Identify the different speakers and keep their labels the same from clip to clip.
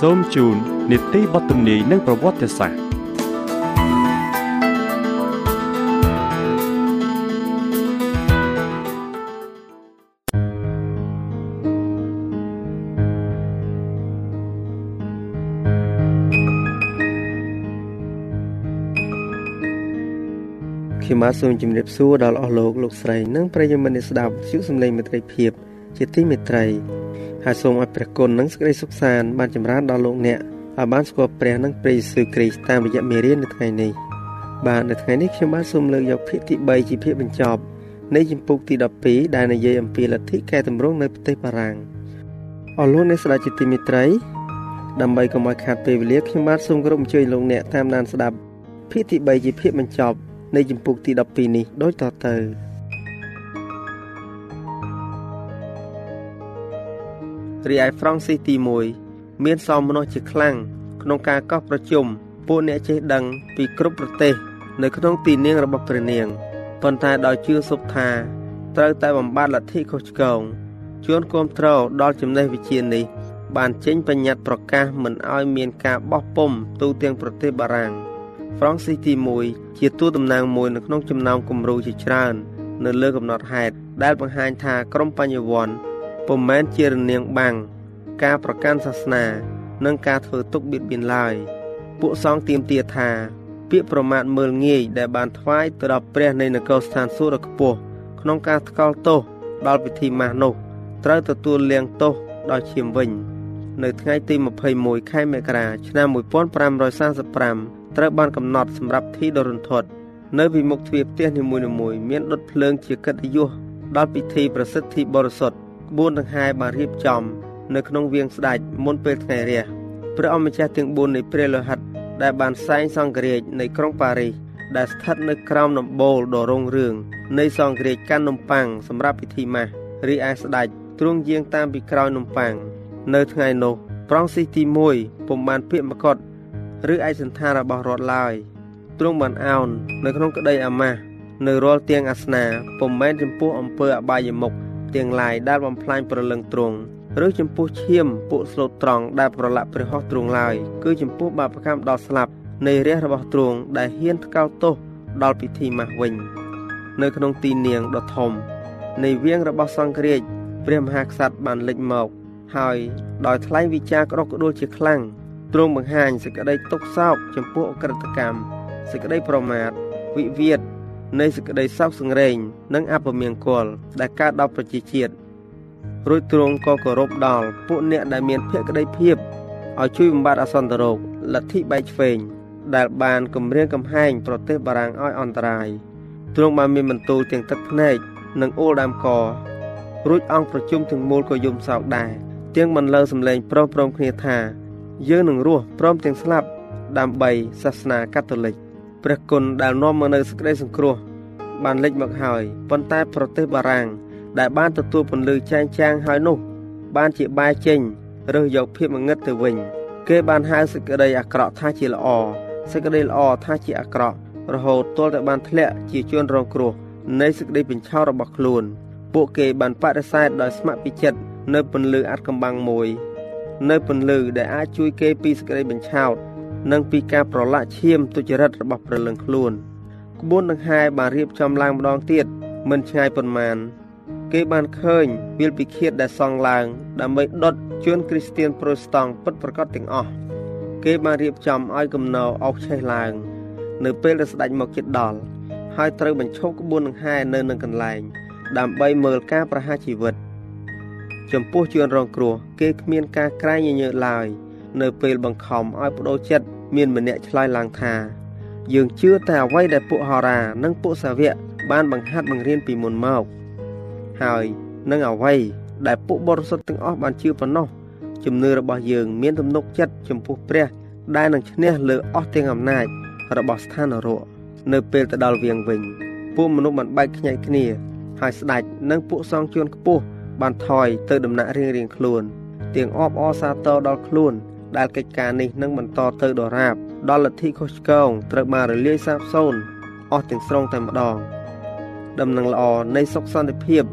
Speaker 1: សូមជូននីតិបទទំនាយនិងប្រវត្តិសាស្ត្រ
Speaker 2: ខ្ញុំបាទសូមជម្រាបសួរដល់អស់លោកលោកស្រីនិងប្រិយមិត្តអ្នកស្ដាប់ជាសំឡេងមេត្រីភាព ជាទីមេត្រី ហើយសូមឲ្យព្រះគុណនិងសេចក្តីសុខសាន្តបានចម្រើនដល់លោកអ្នកឲ្យបានស្គាល់ព្រះនិងព្រះយេស៊ូវគ្រីស្ទតាមរយៈមេរៀននៅថ្ងៃនេះបាទនៅថ្ងៃនេះខ្ញុំបានសូមលើកយកភាគទី3ជាភាគបញ្ចប់នៃជំពូកទី12ដែលនិយាយអំពីលទ្ធិកែតម្រង់នៅប្រទេសបារាំងអរលោកអ្នកស្ដាប់ជាទីមេត្រី ដើម្បីកុំឲ្យខាតពេលវេលាខ្ញុំបាទសូមគោរពអញ្ជើញលោកអ្នកតាមដានស្ដាប់ភាគទី3ជាភាគបញ្ចប់នៃជំពូកទី12នេះដូចតទៅ រីឯហ្វ្រង់ស៊ីសទី1មានសោមនស្សជាខ្លាំងក្នុងការកោះប្រជុំពួកអ្នកចេះដឹងពីគ្រប់ប្រទេស នៅក្នុងទីនាងរបស់ព្រះនាងប៉ុន្តែដោយជឿសុបថាត្រូវតែបំបត្តិលទ្ធិខុសឆ្គងជួនគមត្រដល់ចំណេះវិជ្ជានេះ បានចេញបញ្ញត្តិប្រកាសមិនឲ្យមានការបោះពុំទូទាំងប្រទេសបារាំងហ្វ្រង់ស៊ីសទី1ជាទូតំណាងមួយនៅក្នុងចំណោមគំរូជាច្រើន នៅលើកំណត់ហេតុដែលបង្ហាញថាក្រមបញ្ញវន្ត ពុំមែនជារនាងបាំងការប្រកាន់សាសនា និងការធ្វើទុកបៀតបៀនឡើយពួកសង្ឃទៀមទាថា ពាក្យប្រមាថមើលងាយដែលបានថ្វាយទៅដល់ព្រះនៃនគរស្ថានសួគ៌ដ៏ខ្ពស់ក្នុងការថ្កោលទោសដល់ពិធីម៉ាស់នោះត្រូវទទួលលាងទោសដោយឈាមវិញនៅថ្ងៃទី21ខែមករាឆ្នាំ1545ត្រូវបានកំណត់សម្រាប់ធីដរុនធត់នៅពីមុខទ្វារផ្ទះនីមួយៗមានដុតភ្លើងជាកិត្តិយសដល់ពិធីប្រសិទ្ធិបរិសុទ្ធ ក្បួនដង្ហែបានរៀបចំ នៅក្នុងវាងស្ដេចមុនពេលថ្ងៃរះព្រះអម្ចាស់ទាំង4នៃព្រះលោហិតដែលបានសែងសង្គ្រាចនៃក្រុងប៉ារីសដែលស្ថិតនៅក្រោមដំបូលដ៏រុងរឿងនៃសង្គ្រាចកាន់នំប៉័ងសម្រាប់ពិធីម៉ាស់រីឯស្ដេចទ្រង់យាងតាមពីក្រោយនំប៉័ងនៅថ្ងៃនោះប្រងស៊ីទី1ពុំបានពាក្យមកត់ឬឯកសន្តានរបស់រដ្ឋឡើយទ្រង់បានអោននៅក្នុងក្តីអាម៉ាស់នៅរាល់ទៀងអាសនាពុំមែនចំពោះអំពើអបាយមុខ ទាំងឡាយដែលបំផ្លាញប្រលឹងទ្រង់ឬចំពោះឈាមពួកស្លូតត្រង់ដែលប្រឡាក់ព្រះហស្ថទ្រង់ឡើយគឺចំពោះបាបកម្មដល់ស្លាប់នៃរះរបស់ទ្រង់ដែលហ៊ានថ្កោលទោសដល់ពិធីម៉ាស់វិញ នៅក្នុងទីនាងដ៏ធំ នៃវាងរបស់សង្គ្រាចព្រះមហាក្សត្របានលេចមក ហើយដោយថ្លែងវិចារក្តុកក្តួលជាខ្លាំងទ្រង់បង្ហាញសេចក្តីទុក្ខសោកចំពោះអក្រិតកម្មសេចក្តីប្រមាថវិវាទ នៃសេចក្តីសោកសង្រេង និងអពមង្គលដែលកើតដល់ប្រជាជាតិរួចទ្រង់ក៏គោរពដល់ពួកអ្នកដែលមានភក្តីភាពឲ្យជួយបំបត្តិអសន្នរោគលទ្ធិបែកឆ្វេងដែលបានគម្រាមកំហែងប្រទេសបារាំងឲ្យអន្តរាយទ្រង់បានមានបន្ទូលទាំងទឹកភ្នែកនិងអូលដើមករួចអង្គប្រជុំទាំងមូលក៏យំសោកដែរទាំងបន្លឺសម្លេងប្រុសព្រមគ្នាថា យើងនឹងរស់ព្រមទាំងស្លាប់ដើម្បីសាសនាកាតូលិក ព្រះគុណដែលនាំមកនៅសេចក្តីសង្គ្រោះបានលេចមកហើយប៉ុន្តែប្រទេសបារាំងដែលបានទទួលពន្លឺចែងចាំងហើយនោះ បានជាបែចេញរើសយកភាពងងឹតទៅវិញ គេបានហៅសេចក្តីអាក្រក់ថាជាល្អសេចក្តីល្អថាជាអាក្រក់រហូតទាល់តែបានធ្លាក់ជាជនរងគ្រោះនៃសេចក្តីបញ្ឆោតរបស់ខ្លួន ពួកគេបានបដិសេធដោយស្ម័គ្រពីចិត្តនៅពន្លឺអាត់កំបាំងមួយ នៅពន្លឺដែលអាចជួយគេពីសេចក្តីបញ្ឆោត និងពីការប្រឡាក់ឈាមទុច្ចរិតរបស់ព្រលឹងខ្លួនក្បួនដង្ហែបានរៀបចំឡើងម្ដងទៀតមិនឆ្ងាយប៉ុន្មាន គេបានឃើញវាលពិឃាតដែលសង់ឡើង ដើម្បីដុតជួនគ្រីស្ទៀនប្រូតស្តង់ពិតប្រាកដទាំងអស់គេបានរៀបចំឲ្យគំនរអុកឆេះឡើង នៅពេលដែលស្ដេចមកជិតដល់ហើយត្រូវបញ្ឈប់ក្បួនដង្ហែនៅនឹងកន្លែង ដើម្បីមើលការប្រហារជីវិត ចំពោះជួនរងគ្រោះ គេគ្មានការក្រែងញញើតឡើយនៅពេលបង្ខំឲ្យបដូរចិត្ត មានម្នាក់ឆ្លើយឡើងថា យើងជឿតែអ្វីដែលពួកហោរា និងពួកសាវកបានបង្ហាត់បង្រៀនពីមុនមកហើយនឹងអ្វីដែលពួកបរិសុទ្ធទាំងអស់បានជឿប៉ុណ្ណោះជំនឿរបស់យើងមានទំនុកចិត្តចំពោះព្រះ ដែលនឹងឈ្នះលើអស់ទាំងអំណាចរបស់ស្ថាននរកនៅពេលទៅដល់វៀងវិញពួកមនុស្សបានបែកខ្ញែកគ្នា ហើយស្ដេចនិងពួកសង្ឃជួនខ្ពស់បានថយទៅដំណាក់រៀងរៀងខ្លួន ទាំងអបអសាទរដល់ខ្លួន ដែលកិច្ចការនេះនឹងបន្តទៅដរាបដល់លទ្ធិខុសឆ្គងត្រូវបានរលាយសាបសូន្យអស់ទាំងស្រុងតែម្ដងដំណឹងល្អនៃសុខសន្តិភាព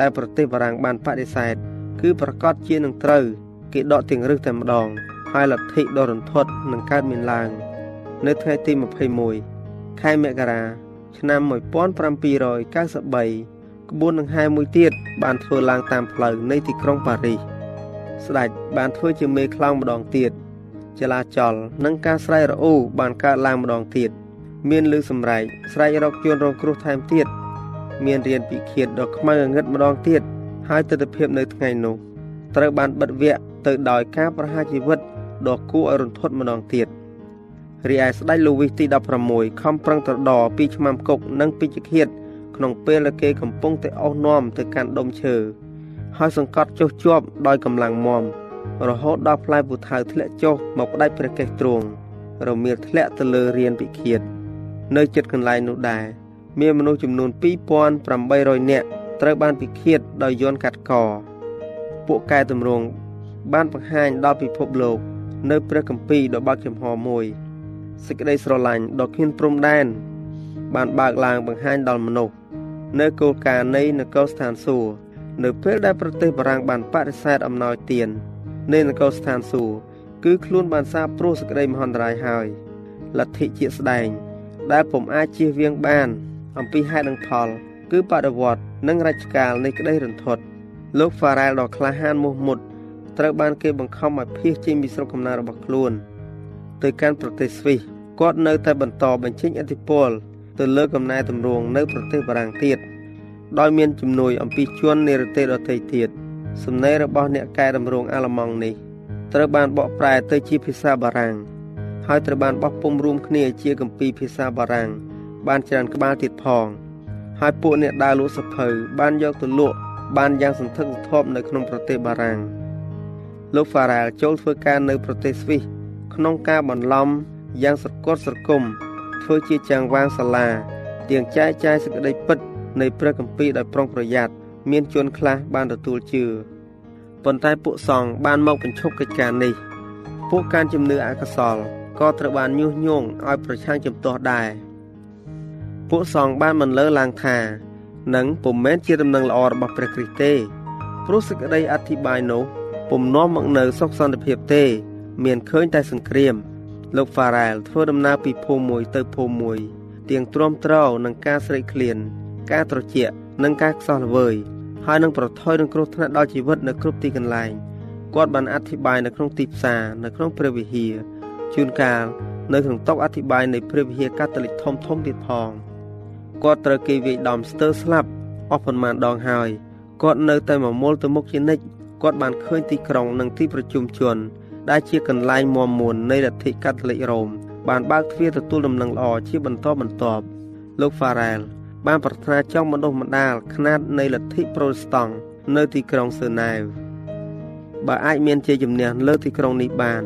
Speaker 2: ដែលប្រទេសបារាំងបានបដិសេធគឺប្រកាសជានឹងត្រូវគេដកទាំងរឹសតែម្ដង ហើយលទ្ធិដ៏រន្ធត់នឹងកើតមានឡើង នៅថ្ងៃទី21ខែមករាឆ្នាំ1793ក្បួនដង្ហែមួយទៀតបានធ្វើឡើងតាមផ្លូវនៃទីក្រុងប៉ារីស ស្ដេចបានធ្វើជាមេខ្លោងម្ដងទៀតចលាចលនិងការស្រែករអូបានកើតឡើងម្ដងទៀតមានលឺសម្រែកស្រែករកជួនរងគ្រោះថែមទៀតមានរៀនពិឃាតដ៏ខ្មៅងឹតម្ដងទៀតហើយទស្សនវិជ្ជានៅថ្ងៃនោះត្រូវបានបិទវគ្គទៅដោយការប្រហារជីវិតដ៏គួរឲ្យរន្ធត់ម្ដងទៀតរីឯស្ដេចលូវីសទី16ខំប្រឹងត្រដរពីឆ្មាំគុកនិងពីចឃាតក្នុងពេលដែលគេកំពុងតែអស់នាំទៅកាន់ដុំឈើ ហើយសង្កត់ចុះជាប់ដោយកម្លាំងមមរហូតដល់ផ្លែពូថៅធ្លាក់ចុះមកផ្ដាច់ព្រះកេសទ្រង់រមៀលធ្លាក់ទៅលើរានពិឃាតនៅចិត្តកន្លែងនោះដែរមានមនុស្សចំនួន2800នាក់ត្រូវបានពិឃាតដោយយន្តកាត់កពួកកែតម្រង់បានបង្ហាញដល់ពិភពលោក នៅព្រះគម្ពីរដ៏បើកចំហមួយសេចក្តីស្រឡាញ់ដ៏គ្មានព្រំដែនបានបើកឡើងបង្ហាញដល់មនុស្សនៅគោលការណ៍នៃនគរស្ថានសួគ៌ នៅពេលដែលប្រទេសបារាំងបានបដិសេធអំណោយទាននៃនគរស្ថានសួគ៌គឺខ្លួនបានសាបព្រោះសេចក្តីមហន្តរាយហើយលទ្ធិជាស្ដែង ដែលពុំអាចជៀសវាងបាន អំពីហេតុនិងផល គឺបដិវត្តនិងរជ្ជកាលនៃក្តីរន្ធត់លោកហ្វារ៉ែលដ៏ក្លាហានមោះមុតត្រូវបានគេបង្ខំឲ្យភៀសចេញពីស្រុកកំណើតរបស់ខ្លួន ទៅកាន់ប្រទេសស្វីសគាត់នៅតែបន្តបញ្ចេញឥទ្ធិពលទៅលើកំណែតម្រង់នៅប្រទេសបារាំងទៀត ដោយមានជំនួយអំពីជននេរទេសដទៃទៀតសំណេររបស់អ្នកកែតម្រង់អាល្លឺម៉ង់នេះត្រូវបានបកប្រែទៅជាភាសាបារាំងហើយត្រូវបានបោះពុំរួមគ្នាជាគម្ពីរភាសាបារាំងបានច្រើនក្បាលទៀតផង ហើយពួកអ្នកដើរលក់សភៅបានយកទៅលក់បានយ៉ាងសន្ធឹកសន្ធាប់នៅក្នុងប្រទេសបារាំងលោក Farrell ចូលធ្វើការនៅប្រទេសស្វីសក្នុងការបន្លំយ៉ាងស្រគត់ស្រគំធ្វើជាចាងវាងសាលាទៀងចែកចាយសេចក្តីពិត នៃព្រះគម្ពីរដោយប្រុងប្រយ័ត្នមានជនខ្លះបានទទួលជឿប៉ុន្តែពួកសង្ឃបានមកបញ្ឈប់កិច្ចការនេះ ពួកការជំនឿអកុសលក៏ត្រូវបានញុះញង់ឲ្យប្រឆាំងជំទាស់ដែរពួកសង្ឃបានបន្លឺឡើងថានឹងពុំមែនជាដំណឹងល្អរបស់ព្រះគ្រីស្ទទេព្រោះសេចក្តីអធិប្បាយនោះពុំនាំមកនៅសុខសន្តិភាពទេ មានឃើញតែសង្គ្រាម លោក Farrell ធ្វើដំណើរពីភូមិមួយទៅភូមិមួយទៀងទ្រាំទ្រនឹងការស្រេកឃ្លាន ការត្រជាក់និងការខ្សោះល្វើយហើយនឹងប្រថុយនឹងគ្រោះថ្នាក់ដល់ជីវិតនៅគ្រប់ទីកន្លែងគាត់បានអធិប្បាយនៅក្នុងទីផ្សារនៅក្នុងព្រះវិហារជួនកាលនៅក្នុងតុអធិប្បាយនៃព្រះវិហារកាតូលិកធំធំទៀតផងគាត់ត្រូវគេវាយដំស្ទើរស្លាប់អស់ប៉ុន្មានដងហើយគាត់នៅតែមមូលទៅមុខជានិច្ចគាត់បានឃើញទីក្រុងនិងទីប្រជុំជនដែលជាកន្លែងមមមួននៃលទ្ធិកាតូលិករ៉ូមបានបើកទ្វារទទួលដំណឹងល្អជាបន្តបន្ទាប់លោក Farrell បានប្រាថ្នាចង់បណ្ដុះបណ្ដាលຂ្នាតនៃលទ្ធិប្រូតស្តង់នៅទីក្រុងសឺណែវបើអាចមានជាជំនះលើទីក្រុងនេះបាន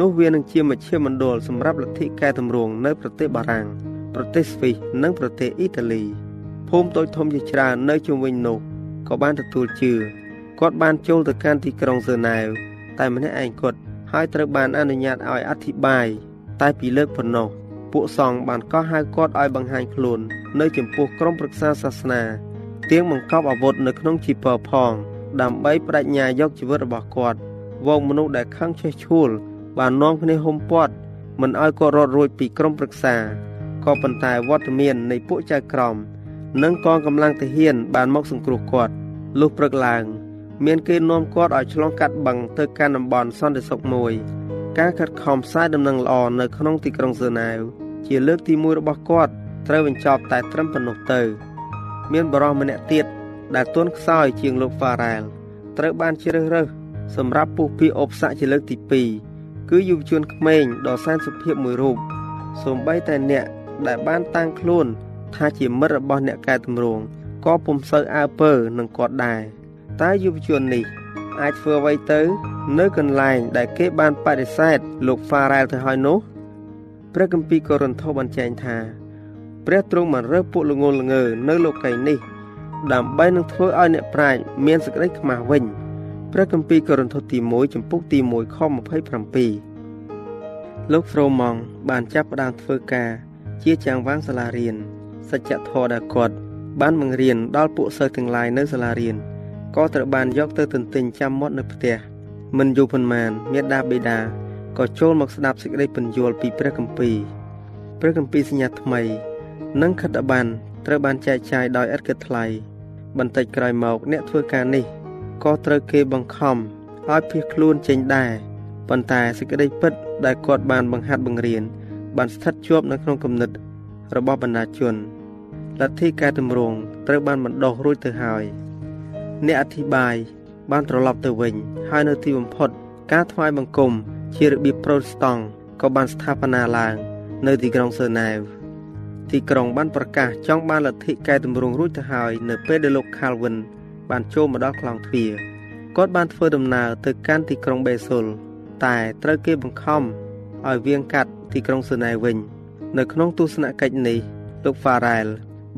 Speaker 2: នោះវានឹងជាមជ្ឈមណ្ឌលសម្រាប់លទ្ធិកែតម្រង់នៅប្រទេសបារាំងប្រទេសស្វីសនិងប្រទេសអ៊ីតាលីភូមិតូចធំជាច្រើននៅជុំវិញនោះក៏បានទទួលជឿគាត់បានចូលទៅកាន់ទីក្រុងសឺណែវតែម្នាក់ឯងគាត់ហើយត្រូវបានអនុញ្ញាតឲ្យអធិប្បាយតែពីលើកប៉ុណ្ណោះ ពួកសង្ឃបានកោះហៅគាត់ឲ្យបង្ហាញខ្លួន នៅចំពោះក្រុមប្រឹក្សាសាសនាទៀងបង្កប់អាវុធនៅក្នុងជីពើផង ដើម្បីបដិញ្ញាយកជីវិតរបស់គាត់វងមនុស្សដែលខឹងឆេះឆួលបាននាំគ្នាហុំព័ទ្ធមិនឲ្យគាត់រត់រួចពីក្រុមប្រឹក្សាក៏ប៉ុន្តែវត្តមាននៃពួកចៅក្រម និងកងកម្លាំងទាហាន បានមកសង្គ្រោះគាត់លុះព្រឹកឡើង មានគេនាំគាត់ឲ្យឆ្លងកាត់បឹងទៅកាន់តំបន់សន្តិសុខមួយ ការខិតខំផ្សាយដំណឹងល្អនៅក្នុងទីក្រុងសឺណែវ ជាលើកទី1របស់គាត់ត្រូវបញ្ចប់តែត្រឹមប៉ុណ្ណោះទៅ មានបរិសម្នាក់ទៀតដែលទន់ខ្សោយជាងលោកហ្វារ៉ែលត្រូវបានជ្រើសរើសសម្រាប់ពុះពីអបស័កជាលើកទី2គឺយុវជនក្មេងដ៏សែនសុភាពមួយរូបសូម្បីតែអ្នកដែលបានតាំងខ្លួនថាជាមិត្តរបស់អ្នកកែតម្រង់ក៏ពុំសូវអើពើនឹងគាត់ដែរតែយុវជននេះ អាចធ្វើអ្វីទៅ នៅកន្លែងដែលគេបានបដិសេធលោកហ្វារ៉ែលទៅហើយនោះ ព្រះគម្ពីរកូរិនថូសបានចែងថាព្រះទ្រង់បានរើសពួកល្ងងល្ងើនៅលោកីនេះ ដើម្បីនឹងធ្វើឲ្យអ្នកប្រាជ្ញមានសេចក្តីខ្មាស់វិញព្រះគម្ពីរកូរិនថូសទី1ចំពុកទី1ខ27លោកហ្វ្រូម៉ង់បានចាប់ផ្ដើមធ្វើការ ជាចាំងវាងសាលារៀនសច្ចធម៌ដែលគាត់បានបង្រៀនដល់ពួកសិស្សទាំងឡាយនៅសាលារៀនក៏ត្រូវបានយកទៅទន្ទិញចាំមាត់នៅផ្ទះមិនយូរប៉ុន្មានមេដាបេដា ក៏ចូលមកស្ដាប់សេចក្តីពន្យល់ពីព្រះគម្ពីរព្រះគម្ពីរសញ្ញាថ្មី និងខិត្តប័ណ្ណត្រូវបានចែកចាយដោយឥតគិតថ្លៃបន្តិចក្រោយមក អ្នកធ្វើការនេះក៏ត្រូវគេបង្ខំឲ្យភៀសខ្លួនចេញដែរប៉ុន្តែសេចក្តីពិតដែលគាត់បានបង្ហាត់បង្រៀនបានស្ថិតជាប់នៅក្នុងគំនិតរបស់បណ្ដាជនលទ្ធិកែតម្រង់ត្រូវបានបណ្ដុះរួចទៅហើយអ្នកអធិប្បាយបានត្រឡប់ទៅវិញហើយនៅទីបំផុត ការថ្វាយបង្គំ ជារបៀបប្រូតស្តង់ក៏បានស្ថាបនាឡើង នៅទីក្រុងសឺណែវទីក្រុងបានប្រកាសចង់បានលទ្ធិកែតម្រង់រួចទៅហើយ នៅពេលដែលលោក Calvin បានចូលមកដល់ខ្លងទ្វារគាត់បានធ្វើដំណើរទៅកាន់ទីក្រុងបេស៊ុលតែត្រូវគេបង្ខំឲ្យវៀងកាត់ទីក្រុងសឺណែវវិញ នៅក្នុងទស្សនកិច្ចនេះលោក Farrell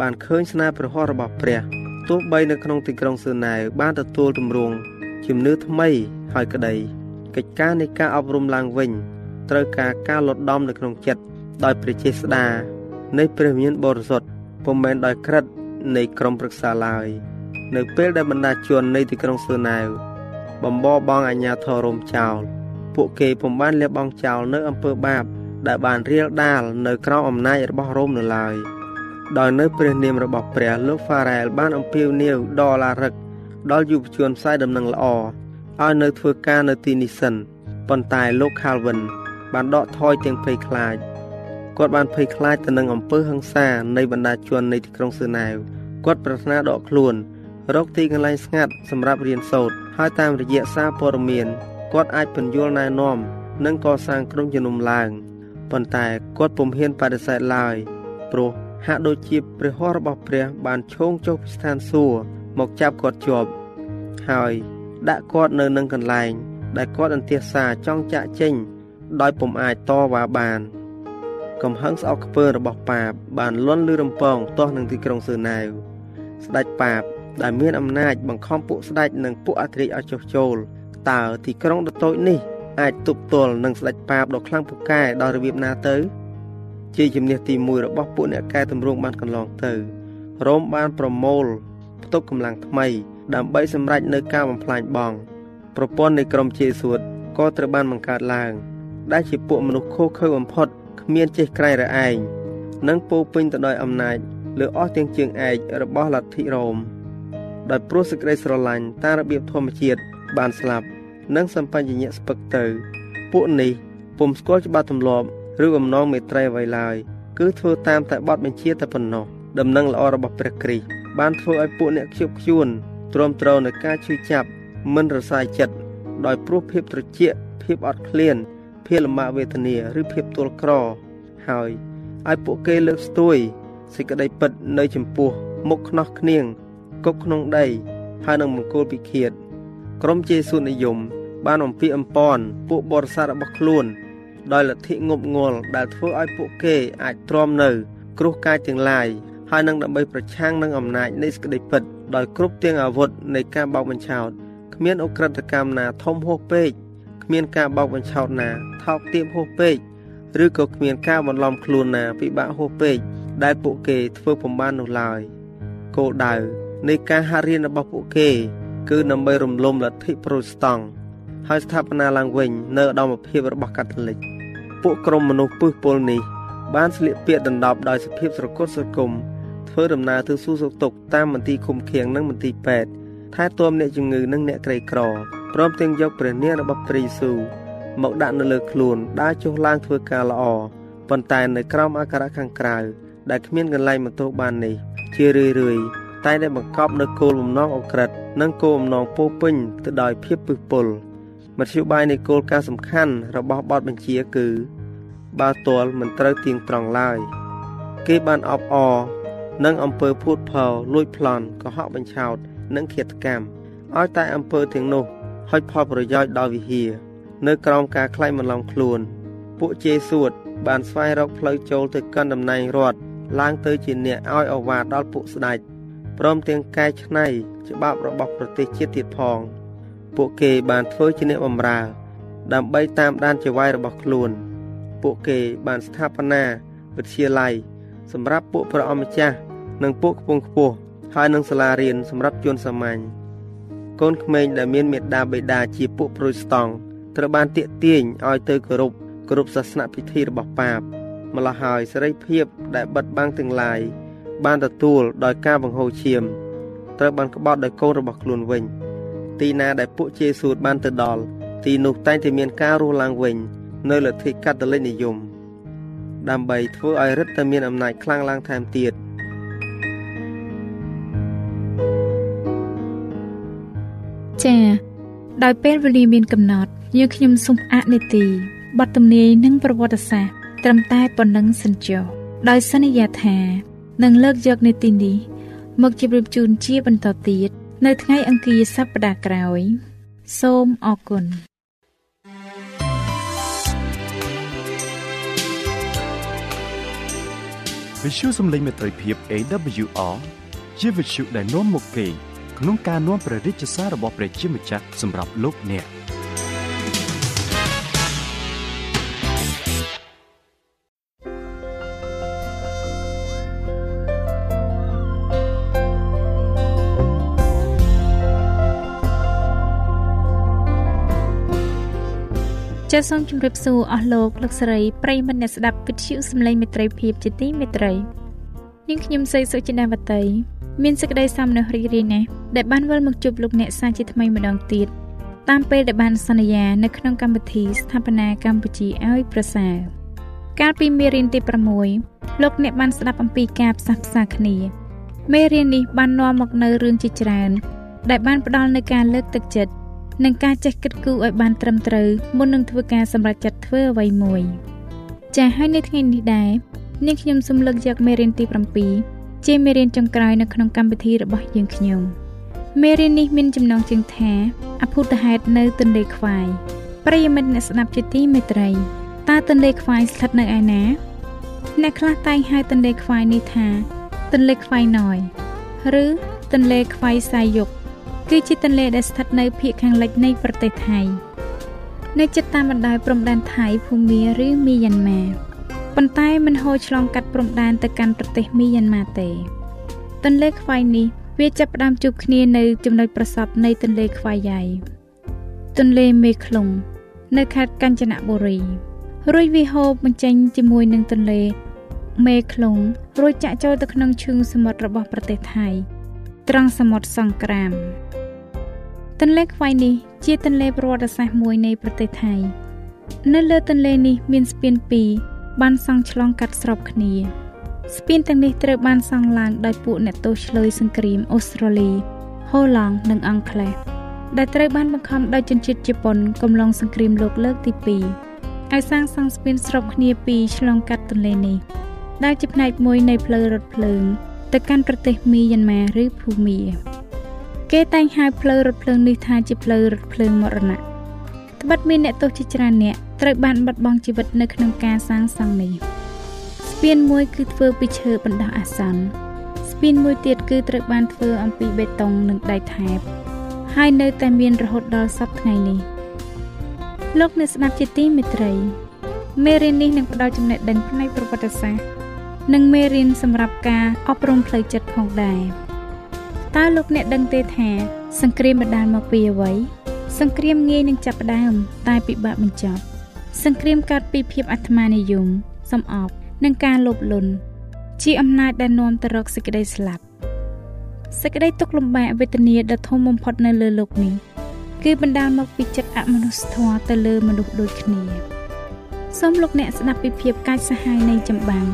Speaker 2: បានឃើញស្នាព្រះហស្ថរបស់ព្រះទោះបីនៅក្នុងទីក្រុងសឺណែវបានទទួលទម្រង់ជំនឿថ្មីហើយក្តី កិច្ចការនៃការអប់រំឡើងវិញត្រូវការការលត់ដំនៅក្នុងចិត្តដោយព្រះចេស្តានៃព្រះវិញ្ញាណបរិសុទ្ធពុំមែនដោយក្រិតនៃក្រុមប្រឹក្សាឡើយនៅពេលដែលបណ្ដាជននៃទីក្រុងសឺណែវបំបបងអាញាធររោមចោលពួកគេពុំបានលះបង់ចោលនៅអំពើបាប ដែលបានរៀលដាលនៅក្រោមអំណាចរបស់រ៉ូមនៅឡើយដោយនៅព្រះនាមរបស់ព្រះលោកហ្វារ៉ែលបានអំពាវនាវដល់ឡារឹកដល់យុវជនផ្សាយដំណឹងល្អ ឲ្យនៅធ្វើការនៅទីនេះសិនប៉ុន្តែលោក Calvin បានដកថយទាំងភ័យខ្លាចគាត់បានភ័យខ្លាចទៅនឹងអំពើហិង្សានៃបណ្ដាជននៃទីក្រុងសឺណែវគាត់ប្រាថ្នាដកខ្លួនរកទីកន្លែងស្ងាត់សម្រាប់រៀនសូត្រហើយតាមរយៈសារព័ត៌មានគាត់អាចពន្យល់ណែនាំនិងកសាងក្រុមជំនុំឡើងប៉ុន្តែគាត់ពុំហ៊ានបដិសេធឡើយព្រោះហាក់ដូចជាព្រះហស្ថរបស់ព្រះបានឈោងចុះពីស្ថានសួគ៌មកចាប់គាត់ជាប់ហើយ ដាក់គាត់នៅនឹងកន្លែង ដែលគាត់អន្ទះសារចង់ចាក់ចេញ ដោយពុំអាចតវ៉ាបាន កំហឹងស្អប់ខ្ពើរបស់ប៉ាបបានលន់លឺរំពងទាស់នឹងទីក្រុងសឺណែវស្ដេចប៉ាបដែលមានអំណាចបង្ខំពួកស្ដេចនិងពួកអធិរាជឲ្យចុះចូលតើទីក្រុងដ៏តូចនេះអាចទប់ទល់នឹងស្ដេចប៉ាបដ៏ខ្លាំងពូកែដោយរបៀបណាទៅជាជំនះទី1របស់ពួកអ្នកកែតម្រង់បានកន្លងទៅរ៉ូមបានប្រមូលផ្ទុកកម្លាំងថ្មី ដើម្បីសម្រេចនៅការបំផ្លាញបងប្រព័ន្ធនៃក្រមជេស៊ូតក៏ត្រូវបានបង្កើតឡើង ដែលជាពួកមនុស្សខុសខើបំផុតគ្មានចេះក្រែងរឯងនិងពោពេញទៅដោយអំណាចលើអស់ទាំងជើងឯករបស់លទ្ធិរ៉ូមដោយព្រោះសេចក្តីស្រឡាញ់តាមរបៀបធម្មជាតិបានស្លាប់ និងសម្បញ្ញៈស្ពឹកទៅ ពួកនេះពុំស្គាល់ច្បាប់ទម្លាប់ឬបំណងមេត្រីអ្វីឡើយគឺធ្វើតាមតែបទបញ្ជាតែប៉ុណ្ណោះដំណឹងល្អរបស់ព្រះគ្រីស្ទបានធ្វើឲ្យពួកអ្នកខ្ជិបខ្ជួន ទ្រាំទ្រនឹងការឈឺចាប់មិនរសាយចិត្តដោយព្រោះភាពត្រជាក់ភាពអត់ឃ្លានភាពលំបាកវេទនាឬភាពទល់ក្រ ហើយឲ្យពួកគេលើកស្ទួយសេចក្តីពិតនៅចំពោះមុខខ្នោះខ្នៀងគប់ក្នុងដីហើយនឹងមង្គលពិឃាតក្រុមជេស៊ូនិយម បានអំពីអំពន់ពួកបរិស័ទរបស់ខ្លួន ដោយលទ្ធិងប់ងល់ដែលធ្វើឲ្យពួកគេអាចទ្រាំនៅគ្រោះកាចទាំងឡាយហើយនឹងដើម្បីប្រឆាំងនឹងអំណាចនៃសក្តិពិត ដោយគ្រប់ទាំងអាវុធនៃការបោកបញ្ឆោតគ្មានអ ுக ្រិតកម្មណាធំហួសពេកគ្មានការបោកបញ្ឆោតណាថោកទាបហួសពេកឬក៏គ្មានការបន្លំខ្លួនណាពិបាកហួសពេកដែលពួកគេធ្វើពំបាននោះឡើយគោលដៅនៃការហាត់រៀនរបស់ពួកគេ គឺដើម្បីរំលំលទ្ធិប្រូតស្តង់ហើយស្ថាបនាឡើងវិញនៅឧត្តមភាពរបស់កាតូលិកពួកក្រុមមនុស្សពឹសពលនេះបានស្លៀកពាក់ដណ្ដប់ដោយសភាពស្រគត់ស្រគំ ធ្វើដំណើរទៅសួរសុខទុក្ខតាមមន្ទីរឃុំឃាំងនិងមន្ទីរពេទ្យថែទាំអ្នកជំងឺនិងអ្នកក្រីក្រព្រមទាំងយកព្រះនាមរបស់ព្រះយេស៊ូវមកដាក់នៅលើខ្លួនដើរចុះឡើងធ្វើការល្អប៉ុន្តែនៅក្រោមអាការៈខាងក្រៅដែលគ្មានកន្លែងបន្ទោសបាននេះជារឿយរឿយតែតែបង្កប់នៅគោលបំណងអក្រិតនិងគោលបំណងពោពេញទៅដោយភាពពឹសពុលមធ្យោបាយនៃគោលការណ៍សំខាន់របស់បទបញ្ជាគឺ បើទាល់មិនត្រូវទៀងត្រង់ឡើយគេបានអបអរ និងអំពើភូតផលលួចប្លន់កុហកបញ្ឆោត និងឃាតកម្មឲ្យតែអំពើទាំងនោះហុចផលប្រយោជន៍ដល់វិហារនៅក្រោមការខ្លាចបន្លំខ្លួន ពួកជេសួត បានស្វែងរកផ្លូវចូលទៅកាន់តំណែងរដ្ឋឡើងទៅជាអ្នកឲ្យអវាទដល់ពួកស្ដេចព្រមទាំងកែច្នៃច្បាប់របស់ប្រទេសជាតិទៀតផង ពួកគេបានធ្វើជាអ្នកបម្រើ ដើម្បីតាមដានជាវាយរបស់ខ្លួន ពួកគេបានស្ថាបនាវិទ្យាល័យ សម្រាប់ពួកព្រះអម្ចាស់និងពួកខ្ពងខ្ពស់ហើយនឹងសាលារៀនសម្រាប់ជនសាមញ្ញកូនក្មេងដែលមានមេដាបេដាជាពួកប្រូតស្តង់ត្រូវបានទាក់ទាញឲ្យទៅគោរពគ្រប់សាសនពិធីរបស់ប៉ាបម្ល៉េះហើយសេរីភាពដែលបិទបាំងទាំងឡាយបានទទួលដោយការបង្ហូរឈាមត្រូវបានក្បត់ដោយកូនរបស់ខ្លួនវិញ ទីណាដែលពួកជេស៊ូតបានទៅដល់ទីនោះតែងតែមានការរស់ឡើងវិញ នៅលទ្ធិកាតូលិកនិយម ដើម្បីធ្វើឲ្យរដ្ឋតែមានអំណាចខ្លាំងឡើងថែមទៀត
Speaker 3: ចា៎ដោយពេលវេលាមានកំណត់យើងខ្ញុំសូមអនុទីបទទំនាយនិងប្រវត្តិសាស្ត្រត្រឹមតែប៉ុណ្ណឹងសិនចុះដោយសន្យាថានឹងលើកយកនីតិនេះមកជម្រាបជូនជាបន្តទៀតនៅថ្ងៃអង្គារសប្តាហ៍ក្រោយ សូមអរគុណ
Speaker 1: វិទ្យុសំឡេងមេត្រីភាព AWR ជាវិទ្យុដែលនាំមកពីក្នុងការនាំព្រះរាជសាររបស់ព្រះជាម្ចាស់សម្រាប់លោកអ្នក
Speaker 3: ចាសសូមជម្រាបសួរអស់លោកលោកស្រីប្រិយមិត្តអ្នកស្ដាប់វិទ្យុសំឡេងមេត្រីភាពជាទីមេត្រីនាងខ្ញុំសីសុចិនាវតីមានសេចក្តីសំណើរីករាយណាស់ដែលបានវិលមកជួបលោកអ្នកសាជាថ្មីម្ដងទៀតតាមពេលដែលបានសន្យានៅក្នុងកម្មវិធីស្ថាបនាកម្ពុជាឲ្យប្រសើរកាលពីមេរៀនទី6លោកអ្នកបានស្ដាប់អំពីការផ្សះផ្សាគ្នាមេរៀននេះបាននាំមកនៅរឿងជាច្រើនដែលបានផ្ដល់នូវការលើកទឹកចិត្ត និងការចេះគិតគូរឲ្យបានត្រឹមត្រូវមុននឹងធ្វើការសម្រេចចិត្តធ្វើអ្វីមួយចា៎ហើយនៅថ្ងៃនេះដែរនាងខ្ញុំសូមលើកយកមេរៀនទី7ជាមេរៀនចុងក្រោយនៅក្នុងកម្មវិធីរបស់យើងខ្ញុំមេរៀននេះមានចំណងជើងថាអភូតហេតុនៅទន្លេខ្វាយប្រិយមិត្តអ្នកស្ដាប់ជាទីមេត្រីតើទន្លេខ្វាយស្ថិតនៅឯណាអ្នកខ្លះតែងហៅទន្លេខ្វាយនេះថាទន្លេខ្វាយណយឬទន្លេខ្វាយសាយយុគ គឺជាទន្លេដែលស្ថិតនៅភាគខាងលិចនៃប្រទេសថៃនៅជិតតាមបណ្ដោយព្រំដែនថៃភូមាឬមីយ៉ាន់ម៉ាប៉ុន្តែមិនហូរឆ្លងកាត់ព្រំដែនទៅកាន់ប្រទេសមីយ៉ាន់ម៉ាទេ ទន្លេខ្វាយនេះវាចាប់ផ្ដើមជួបគ្នានៅចំណុចប្រសពនៃទន្លេខ្វាយយ៉ៃទន្លេមេខ្លុងនៅខេត្តកញ្ជនបុរីរួចវាហូរបញ្ចេញជាមួយនឹងទន្លេមេខ្លុងរួចចាក់ចូលទៅក្នុងឈឹងសមុទ្ររបស់ប្រទេសថៃត្រង់សមុទ្រសង្គ្រាម ទន្លេខ្វាយនេះជាទន្លេប្រវត្តិសាស្ត្រមួយនៃប្រទេសថៃ នៅលើទន្លេនេះមានស្ពានពីរបានសង់ឆ្លងកាត់ស្របគ្នា ស្ពានទាំងនេះត្រូវបានសង់ឡើងដោយពួកអ្នកទោសឆ្លើយសង្គ្រាមអូស្ត្រាលី ហូឡង់និងអង់គ្លេសដែលត្រូវបានបង្ខំដោយជនជាតិជប៉ុនកំឡុងសង្គ្រាមលោកលើកទី2ឲ្យសាងសង់ស្ពានស្របគ្នាពីរឆ្លងកាត់ទន្លេនេះដែលជាផ្នែកមួយនៃផ្លូវរថភ្លើងទៅកាន់ប្រទេសមីយ៉ាន់ម៉ាឬភូមា គេតែងហៅផ្លូវរថភ្លើងនេះថាជាផ្លូវរថភ្លើងមរណៈត្បិតមានអ្នកទោសជាច្រើនអ្នកត្រូវបានបាត់បង់ជីវិតនៅក្នុងការសាងសង់នេះស្ពានមួយគឺធ្វើពីឈើបណ្ដោះអាសន្នស្ពានមួយទៀតគឺត្រូវបានធ្វើអំពីបេតុងនិងដែកថែបហើយនៅតែមានរហូតដល់សប្តាហ៍ថ្ងៃនេះលោកអ្នកស្ដាប់ជាទីមេត្រីមេរៀននេះនឹងផ្ដល់ចំណេះដឹងផ្នែកប្រវត្តិសាស្ត្រនិងមេរៀនសម្រាប់ការអប់រំផ្លូវចិត្តផងដែរ តើលោកអ្នកដឹងទេថា សង្គ្រាមបណ្ដាលមកពីអ្វីសង្គ្រាមងាយនឹងចាប់ផ្ដើមតែពិបាកបញ្ចប់សង្គ្រាមកើតពីភាពអាត្មានិយមសំអប់និងការលោភលន់ជាអំណាចដែលនាំទៅរកសេចក្តីស្លាប់ សេចក្តីទុក្ខលំបាកវេទនាដ៏ធំបំផុតនៅលើโลกនេះគឺបណ្ដាលមកពីចិត្តអមនុស្សធម៌ទៅលើមនុស្សដូចគ្នាសូមលោកអ្នកស្ដាប់ពីភាពកាចសាហាវនៃចម្បាំង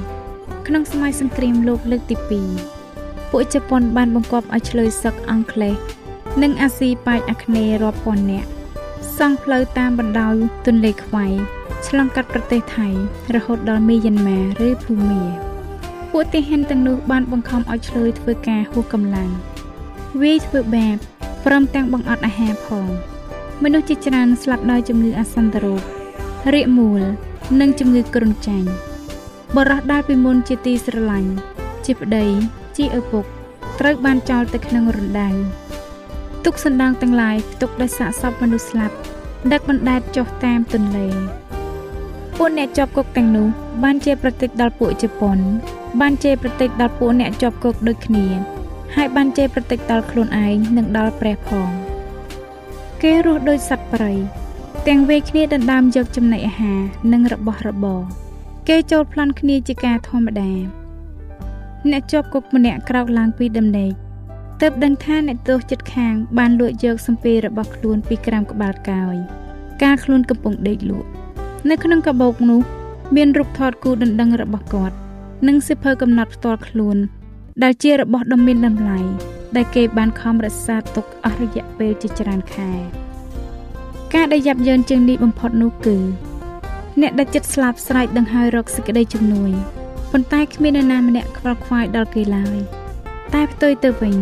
Speaker 3: ក្នុងសម័យសង្គ្រាមលោកលើកទី2 ពួកជប៉ុនបានបង្កប់ឲ្យឆ្លើយសឹកអង់គ្លេសនិងអាស៊ីប៉ែកអាគ្នេយ៍រាប់ពាន់នាក់សង់ផ្លូវតាមបណ្ដោយទន្លេខ្វៃឆ្លងកាត់ប្រទេសថៃ រហូតដល់មីយ៉ាន់ម៉ាឬភូមាពួកទាហានទាំងនោះបានបង្ខំឲ្យឆ្លើយធ្វើការហួសកម្លាំងវាយធ្វើបាបព្រមទាំងបង្អត់អាហារផងមនុស្សជាច្រើនស្លាប់ដោយជំងឺអាសន្នរោគរាគមូល និងជំងឺគ្រុនចាញ់បរោះដែលពីមុនជាទីស្រឡាញ់ជាប្តី ជាឪពុកត្រូវបានចោលទៅក្នុងរណ្ដៅទុកសណ្ដាងទាំងឡាយផ្ទុកដោយសាកសពមនុស្សស្លាប់ដឹកបណ្ដែតចុះតាមទន្លេពួកអ្នកជាប់គុកទាំងនោះបានជាប្រតិចដល់ពួកជប៉ុន បានជាប្រតិចដល់ពួកអ្នកជាប់គុកដូចគ្នា ហើយបានជេរប្រតិចដល់ខ្លួនឯងនិងដល់ព្រះផងគេរស់ដូចសត្វព្រៃទាំងវេគ្នាដណ្ដើមយកចំណីអាហារនិងរបស់របរគេចូលប្លន់គ្នាជាការធម្មតា អ្នកជាប់គុកម្នាក់ក្រោកឡើងពីដំណេកទើបដឹងថាអ្នកទោសចិត្តខាង បានលួចយកសម្ភាររបស់ខ្លួនពីក្រោមក្បាលកោយការខ្លួនកំពុងដេកលក់នៅក្នុងកាបូបនោះ មានរូបថតគូដណ្ដឹងរបស់គាត់ និងសិភើកំណត់ផ្ទាល់ខ្លួន ដែលជារបស់ដ៏មានតម្លៃដែលគេបានខំរក្សាទុកអស់រយៈពេលជាច្រើនខែការដែលយ៉ាប់យ៉ឺនជាងនេះបំផុតនោះគឺ អ្នកដែលចិត្តស្លាប់ស្រែកដង្ហើយរកសេចក្តីជំនួយ ប៉ុន្តែគ្មាននរណាម្នាក់ខ្វល់ខ្វាយដល់គេឡើយតែផ្ទុយទៅវិញ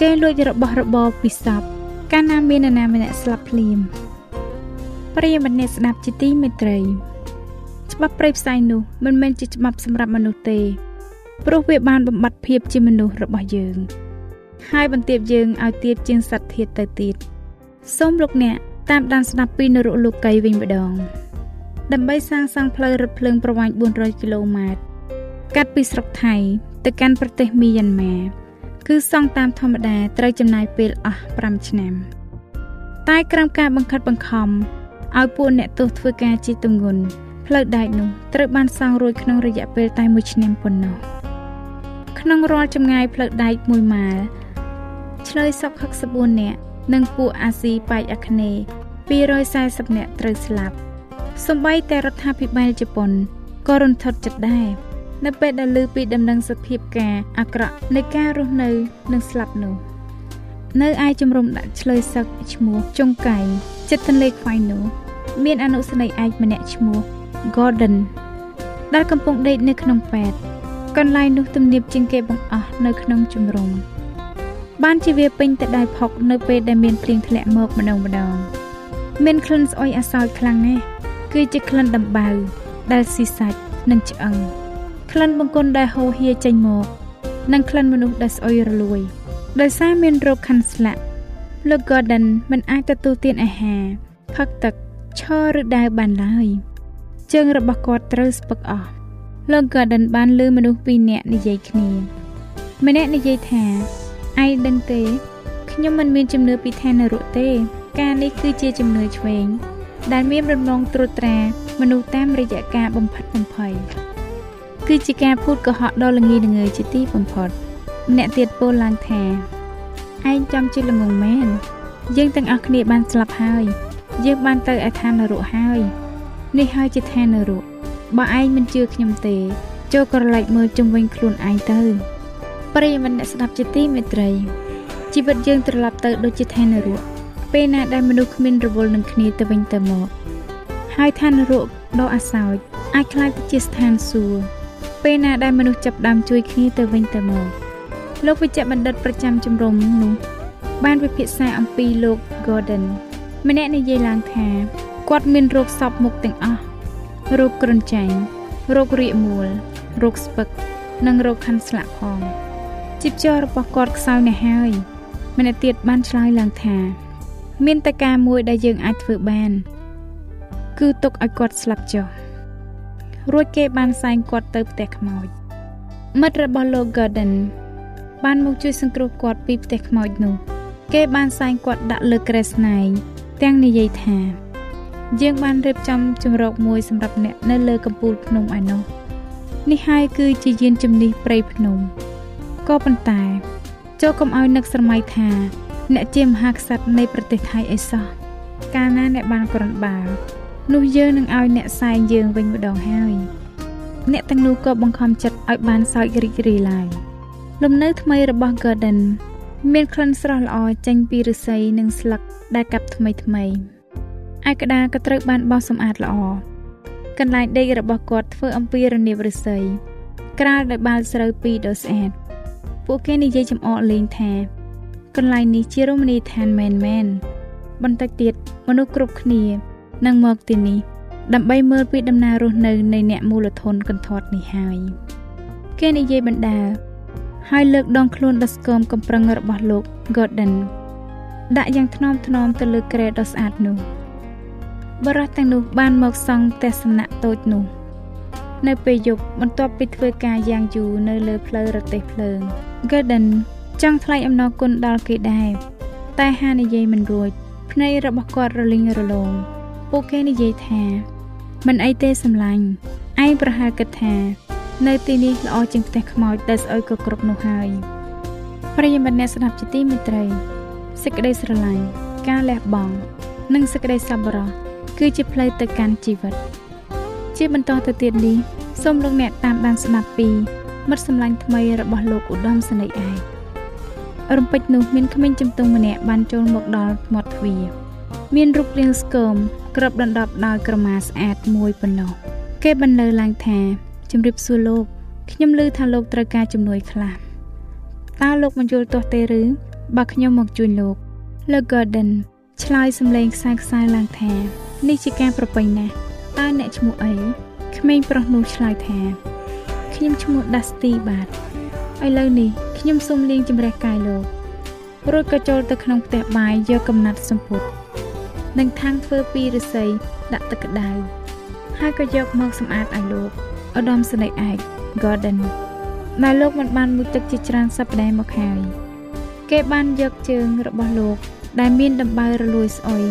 Speaker 3: គេលួចរបស់របរពីសពកាលណាមាននរណាម្នាក់ស្លាប់ភ្លាមប្រិយមិត្តអ្នកស្ដាប់ជាទីមេត្រីច្បាប់ព្រៃផ្សៃនោះមិនមែនជាច្បាប់សម្រាប់មនុស្សទេព្រោះវាបានបំបត្តិភាពជាមនុស្សរបស់យើង ហើយបន្ទាបយើងឲ្យទៀបជាងសត្វធាតទៅទៀតសូមលោកអ្នកតាមដានស្ដាប់ពីនរកលោកីវិញម្ដង ដើម្បីសាងសង់ផ្លូវរថភ្លើងប្រវែង400គីឡូម៉ែត្រកាត់ពីស្រុកថៃ ទៅកាន់ប្រទេសមីយ៉ាន់ម៉ាគឺសង់តាមធម្មតាត្រូវចំណាយពេលអស់5ឆ្នាំ តែក្រោមការបង្ខិតបង្ខំឲ្យពួកអ្នកទោសធ្វើការជាទម្ងន់ផ្លូវដែកនោះត្រូវបានសង់រួចក្នុងរយៈពេលតែ1ឆ្នាំប៉ុណ្ណោះក្នុងរាល់ចម្ងាយផ្លូវដែក1ម៉ាលឆ្លើយសព64នាក់និងពួកអាស៊ីប៉ែកអាគ្នេយ៍240នាក់ត្រូវស្លាប់ សម្បីតែរដ្ឋាភិបាលជប៉ុនក៏រន្ធត់ចិត្តដែរនៅពេលដែលឮពីដំណឹងសភាពការអាក្រក់នៃការរស់នៅនិងស្លាប់នោះនៅឯជំរំដាក់ឆ្លើយសឹកឈ្មោះចុងកៃចិត្តទន្លេខ្វៃនោះមានអនុស្នេហ៍ឯកម្នាក់ឈ្មោះ Gordon ដែលកំពុងដេកនៅក្នុងពេទ្យកន្លែងនោះទំនាបជាងគេបង្អស់នៅក្នុងជំរំបានជាវាពេញទៅដោយផុកនៅពេលដែលមានភ្លៀងធ្លាក់មកម្ដងម្ដងមានក្លិនស្អុយអាសោចខ្លាំងណាស់ គឺជាក្លិនដំបៅដែលស៊ីសាច់និងឆ្អឹងក្លិនបង្គន់ដែលហូរហៀចេញមក និងក្លិនមនុស្សដែលស្អុយរលួយដោយសារមានរោគខាន់ស្លាក់លោក Gordon មិនអាចទទួលទានអាហារផឹកទឹកឈរឬដើរបានឡើយជើងរបស់គាត់ត្រូវស្ពឹកអស់លោក Gordon បានលើមនុស្សពីរនាក់និយាយគ្នាម្នាក់និយាយថាឯងដឹងទេខ្ញុំមិនមានជំនឿពីឋាននរកទេ ការនេះគឺជាជំនឿឆ្វេង ដែលមានរំលងត្រួតត្រាមនុស្សតាមរយៈការបំផិតបំភ័យគឺជាការพูดកុហកដ៏ល្ងីល្ងើជាទីបំផុតម្នាក់ទៀតពោលឡើងថាឯងចំជាល្ងងមែនយើងទាំងអស់គ្នាបានស្លាប់ហើយ យើងបានទៅឯឋាននរកហើយនេះហើយជាឋាននរកបើឯងមិនជឿខ្ញុំទេចូលក្រឡេកមើលជុំវិញខ្លួនឯងទៅប្រិយមិត្តអ្នកស្ដាប់ជាទីមេត្រីជីវិតយើងត្រឡប់ទៅដូចជាឋាននរក ពេលណាដែលមនុស្សគ្មានរវល់នឹងគ្នាទៅវិញទៅមក ហើយឋាននរកដ៏អាសោចអាចក្លាយទៅជាស្ថានសួគ៌ពេលណាដែលមនុស្សចាប់ដើមជួយគ្នាទៅវិញទៅមកលោកវិជ្ជបណ្ឌិតប្រចាំជំរំនោះបានវិភាសាអំពីលោក Gordon ម្នាក់និយាយឡើងថាគាត់មានរោគសពមុខទាំងអស់រោគគ្រុនចាញ់រោគរាកមូលរោគស្ពឹក និងរោគខាន់ស្លាក់ផងជីពចររបស់គាត់ខ្សោយណាស់ហើយម្នាក់ទៀតបានឆ្លើយឡើងថា មានតែការមួយដែលយើងអាចធ្វើបាន គឺទុកឲ្យគាត់ស្លាប់ចុះរួចគេបានសែងគាត់ទៅផ្ទះខ្មោចមិត្តរបស់លោក Garden បានមកជួយសង្គ្រោះគាត់ពីផ្ទះខ្មោចនោះ គេបានសែងគាត់ដាក់លើក្រែស្នែងទាំងនិយាយថា យើងបានរៀបចំជំរកមួយសម្រាប់អ្នកនៅលើកំពូលភ្នំឯណោះនេះហើយគឺជាយានជំនិះព្រៃភ្នំក៏ប៉ុន្តែចូលកុំឲ្យនឹកស្រមៃថា អ្នកជាមហាក្សត្រនៃប្រទេសថៃអីសោះកាលណាអ្នកបានក្រនបាល់នោះយើងនឹងឲ្យអ្នកសែងយើងវិញម្ដងហើយអ្នកទាំងនោះក៏បង្ខំចិត្តឲ្យបានសើចរីករាយឡើងលំនៅថ្មីរបស់ Garden មានក្លិនស្រស់ល្អចេញពីឫស្សីនិងស្លឹកដែលកាប់ថ្មីថ្មីឯក្តារក៏ត្រូវបានបោសសម្អាតល្អកន្លែងដេករបស់គាត់ធ្វើអំពីរនាបឫស្សីក្រាលដោយបាល់ស្រូវពីរដ៏ស្អាតពួកគេនិយាយចំអកលេងថា កន្លែងនេះជារមណីយដ្ឋានមែនមែនបន្តិចទៀតមនុស្សគ្រប់គ្នានឹងមកទីនេះដើម្បីមើលពីដំណើររស់នៅនៃអ្នកមូលធនកន្ធាត់នេះហើយគេនិយាយបណ្ដាហើយលើកដងខ្លួនដ៏ស្គមកំប្រឹងរបស់លោក Gordon ដាក់យ៉ាងថ្នមថ្នមទៅលើក្រែដ៏ស្អាតនោះបរិះទាំងនោះបានមកសង់ផ្ទះសំណាក់តូចនោះ នៅពេលយប់បន្ទាប់ពីធ្វើការយ៉ាងយូរនៅលើផ្លូវរទេះភ្លើង Gordon ចង់ថ្លែងអំណរគុណដល់គេដែរតែហានិយាយមិនរួចភ្នែករបស់គាត់រលីងរលោងពួកគេនិយាយថា មិនអីទេសម្លាញ់ឯងប្រហែលគិតថា នៅទីនេះល្អជាងផ្ទះខ្មោចដែលស្អុយក៏គ្រប់នោះហើយប្រិយមិត្តអ្នកស្ដាប់ជាទីមេត្រីសេចក្តីស្រឡាញ់ការលះបង់និងសេចក្តីសប្បុរសគឺជាផ្លូវទៅកាន់ជីវិត ជាបន្តទៅទៀតនេះសូមលោកអ្នកតាមដានស្ដាប់ពីមិត្តសម្លាញ់ថ្មីរបស់លោកឧត្តមសេនីយ៍ឯក រំពេចនោះមានក្មេងជំទង់ម្នាក់បានចូលមកដល់មាត់ទ្វារមានរូបរាងស្គមគ្របដណ្ដប់ដោយក្រមាស្អាតមួយប៉ុណ្ណោះគេបន្លឺឡើងថាជំរាបសួរលោកខ្ញុំឮថាលោកត្រូវការជំនួយខ្លះតើលោកមិនយល់ទាស់ទេឬបើខ្ញុំមកជួយលោកលោក Garden ឆ្លើយសំឡេងខ្សែខ្សែឡើងថានេះជាការប្រពៃណាស់តើអ្នកឈ្មោះអីក្មេងប្រុសនោះឆ្លើយថាខ្ញុំឈ្មោះ Dusty បាទ ឥឡូវនេះខ្ញុំសូមលាងជម្រះកាយលោករួចក៏ចូលទៅក្នុងផ្ទះបាយយកកំណាត់សម្ពុតនិងថាំងធ្វើពីឫស្សីដាក់ទឹកក្តៅហើយក៏យកមកសម្អាតឲ្យលោកឧត្តមស្នេហ៍ឯក Garden ដែលលោកមិនបានមួយទឹកជាច្រើនសប្តាហ៍មកហើយគេបានយកជើងរបស់លោក ដែលមានដំបៅរលួយស្អុយ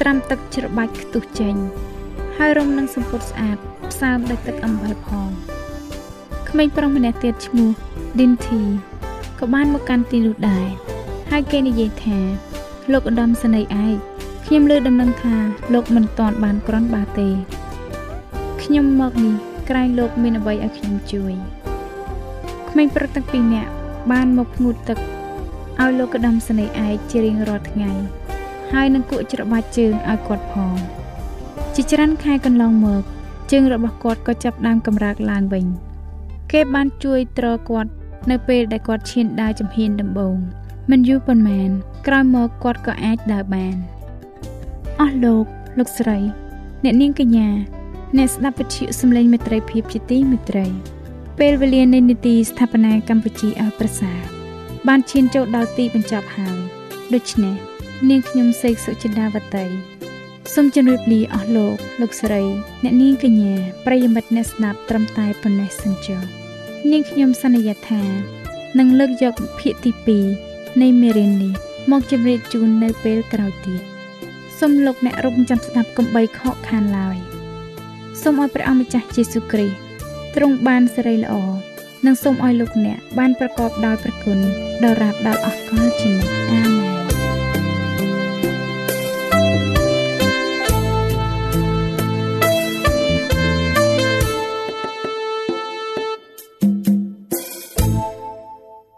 Speaker 3: ត្រាំទឹកច្របាច់ខ្ទុះចេញ ហើយរុំនឹងសម្ពុតស្អាតផ្សើមដោយទឹកអំបិលផងក្មេងប្រុសម្នាក់ទៀតឈ្មោះ Dinty ក៏បានមកកាន់ទីនោះដែរហើយគេនិយាយថា លោកឧត្តមសេនីយ៍ឯកខ្ញុំលើដំណឹងថាលោកមិនទាន់បានក្រន់បាទេខ្ញុំមកនេះក្រែងលោកមានអ្វីឲ្យខ្ញុំជួយក្មេងប្រុសទាំងពីរនាក់បានមកងូតទឹកឲ្យលោកឧត្តមសេនីយ៍ឯកជារៀងរាល់ថ្ងៃហើយនឹងគក់ច្របាច់ជើងឲ្យគាត់ផងជាច្រើនខែកន្លងមកជើងរបស់គាត់ក៏ចាប់ដើមកម្រើកឡើងវិញ គេបានជួយទ្រគាត់ នៅពេលដែលគាត់ឈានដើរចំហៀនដំបូងមិនយូរប៉ុន្មានក្រោយមកគាត់ក៏អាចដើរបានអស់លោកលោកស្រី អ្នកនាងកញ្ញាអ្នកស្ដាប់វិទ្យុសំឡេងមេត្រីភាពជាទីមេត្រី ពេលវេលានៃនីតិស្ថាបនាកម្ពុជាឲ្យប្រសើរបានឈានចូលដល់ទីបញ្ចប់ហើយដូច្នេះនាងខ្ញុំសេកសុចិន្តាវតីសូមជម្រាបលាអស់លោកលោកស្រី អ្នកនាងកញ្ញាប្រិយមិត្តអ្នកស្ដាប់ត្រឹមតែប៉ុណ្ណេះសិនចុះ នាងខ្ញុំសន្យាថានឹងលើកយកភាគទី2នៃមេរៀននេះមកជម្រាបជូននៅពេលក្រោយទៀតសូមលោកអ្នករងចាំស្ដាប់កំបីខកខានឡើយសូមឲ្យព្រះអង្គម្ចាស់យេស៊ូវគ្រីស្ទទ្រង់បានសេរីល្អនិងសូមឲ្យលោកអ្នកបានប្រកបដោយព្រះគុណដល់រាបដល់អស់កលជានិច្ចអា